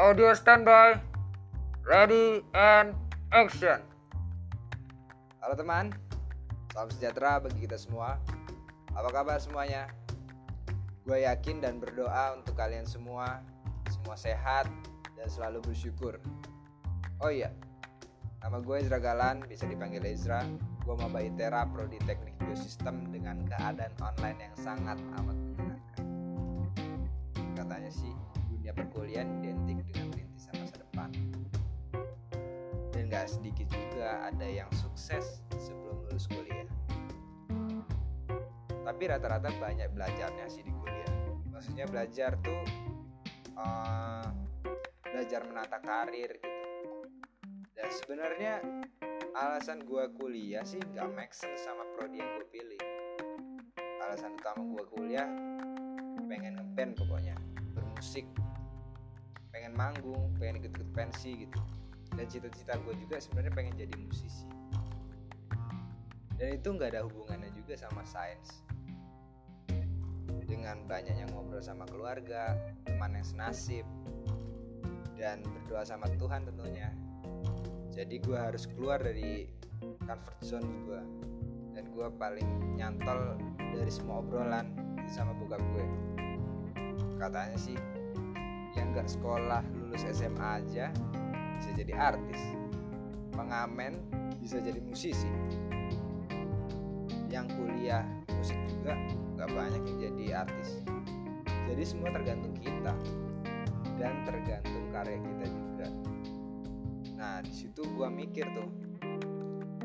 Audio standby. Ready and action. Halo teman, salam sejahtera bagi kita semua. Apa kabar semuanya? Gue yakin dan berdoa untuk kalian semua, semua sehat dan selalu bersyukur. Oh iya, nama gue Ezra Galan, bisa dipanggil Ezra. Gue maba ITERA Prodi Teknik Biosistem dengan keadaan online yang sangat amat menyenangkan. Katanya sih, dunia perkuliahan identik dengan rintisan masa depan. Dan gak sedikit juga ada yang sukses sebelum lulus kuliah. Tapi rata-rata banyak belajarnya sih di kuliah. Maksudnya belajar tuh uh, belajar menata karir gitu. Dan sebenarnya alasan gue kuliah sih gak make sense sama prodi yang gue pilih. Alasan utama gue kuliah pengen ngeband pokoknya bermusik pengen manggung pengen ikut-ikut pensi gitu. Dan cita-cita gue juga sebenarnya pengen jadi musisi. Dan itu nggak ada hubungannya juga sama sains. Dengan banyaknya ngobrol sama keluarga teman yang senasib dan berdoa sama Tuhan tentunya. Jadi gue harus keluar dari comfort zone gue dan gue paling nyantol dari semua obrolan sama bokap gue. Katanya sih yang nggak sekolah lulus SMA aja bisa jadi artis pengamen bisa jadi musisi. Yang kuliah musik juga nggak banyak yang jadi artis. Jadi semua tergantung kita dan tergantung karya kita juga. Nah di situ gua mikir tuh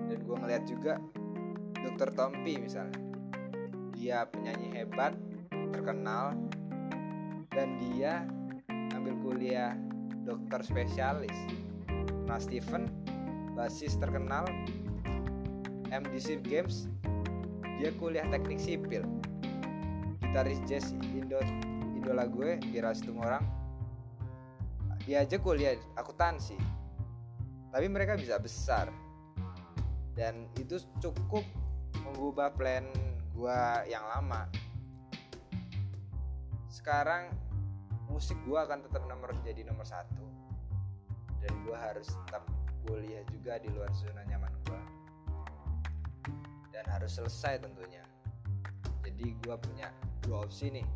dan gua ngeliat juga dokter Tompi misalnya. Dia penyanyi hebat terkenal dan dia kuliah dokter spesialis. Nah Steven basis terkenal MDC Games dia kuliah teknik sipil. Gitaris jazz Indo idola gue Dira orang dia aja kuliah akuntansi tapi mereka bisa besar. Dan itu cukup mengubah plan gue yang lama. Sekarang musik gue akan tetap nomor jadi nomor satu. Dan gue harus tetap kuliah juga di luar zona nyaman gue dan harus selesai tentunya. Jadi gue punya dua opsi nih.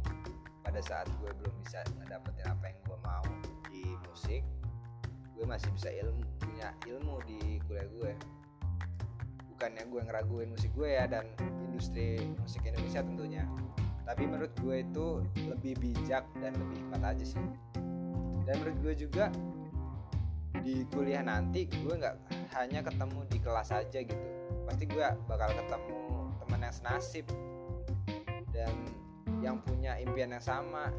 Pada saat gue belum bisa ngedapetin apa yang gue mau di musik gue masih bisa ilmu punya ilmu di kuliah gue bukannya gue ngeraguin musik gue ya dan industri musik Indonesia tentunya tapi menurut gue itu lebih bijak dan lebih hikmat aja sih. Dan menurut gue juga di kuliah nanti gue nggak hanya ketemu di kelas aja gitu. Pasti gue bakal ketemu teman yang senasib dan yang punya impian yang sama.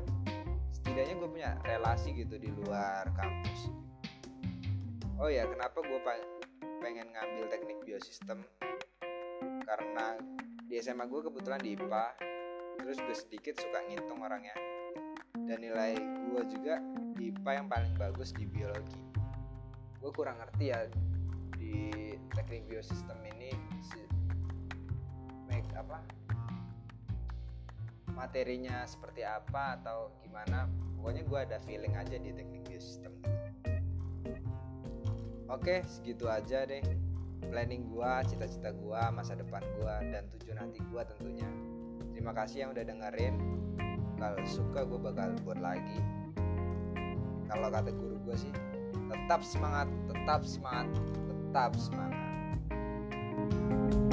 Setidaknya gue punya relasi gitu di luar kampus. Oh ya kenapa gue pengen ngambil teknik biosistem? Karena di SMA gue kebetulan di IPA terus gue sedikit suka ngitung orangnya dan nilai gue juga di IPA yang paling bagus di biologi. Gue kurang ngerti ya di teknik biosistem ini si make apa materinya seperti apa atau gimana. Pokoknya gue ada feeling aja di teknik biosistem oke segitu aja deh planning gue cita-cita gue masa depan gue dan tujuan hati gue tentunya terima kasih yang udah dengerin. Kalau suka gue bakal buat lagi. Kalau kata guru gue sih tetap semangat tetap semangat tetap semangat. thank you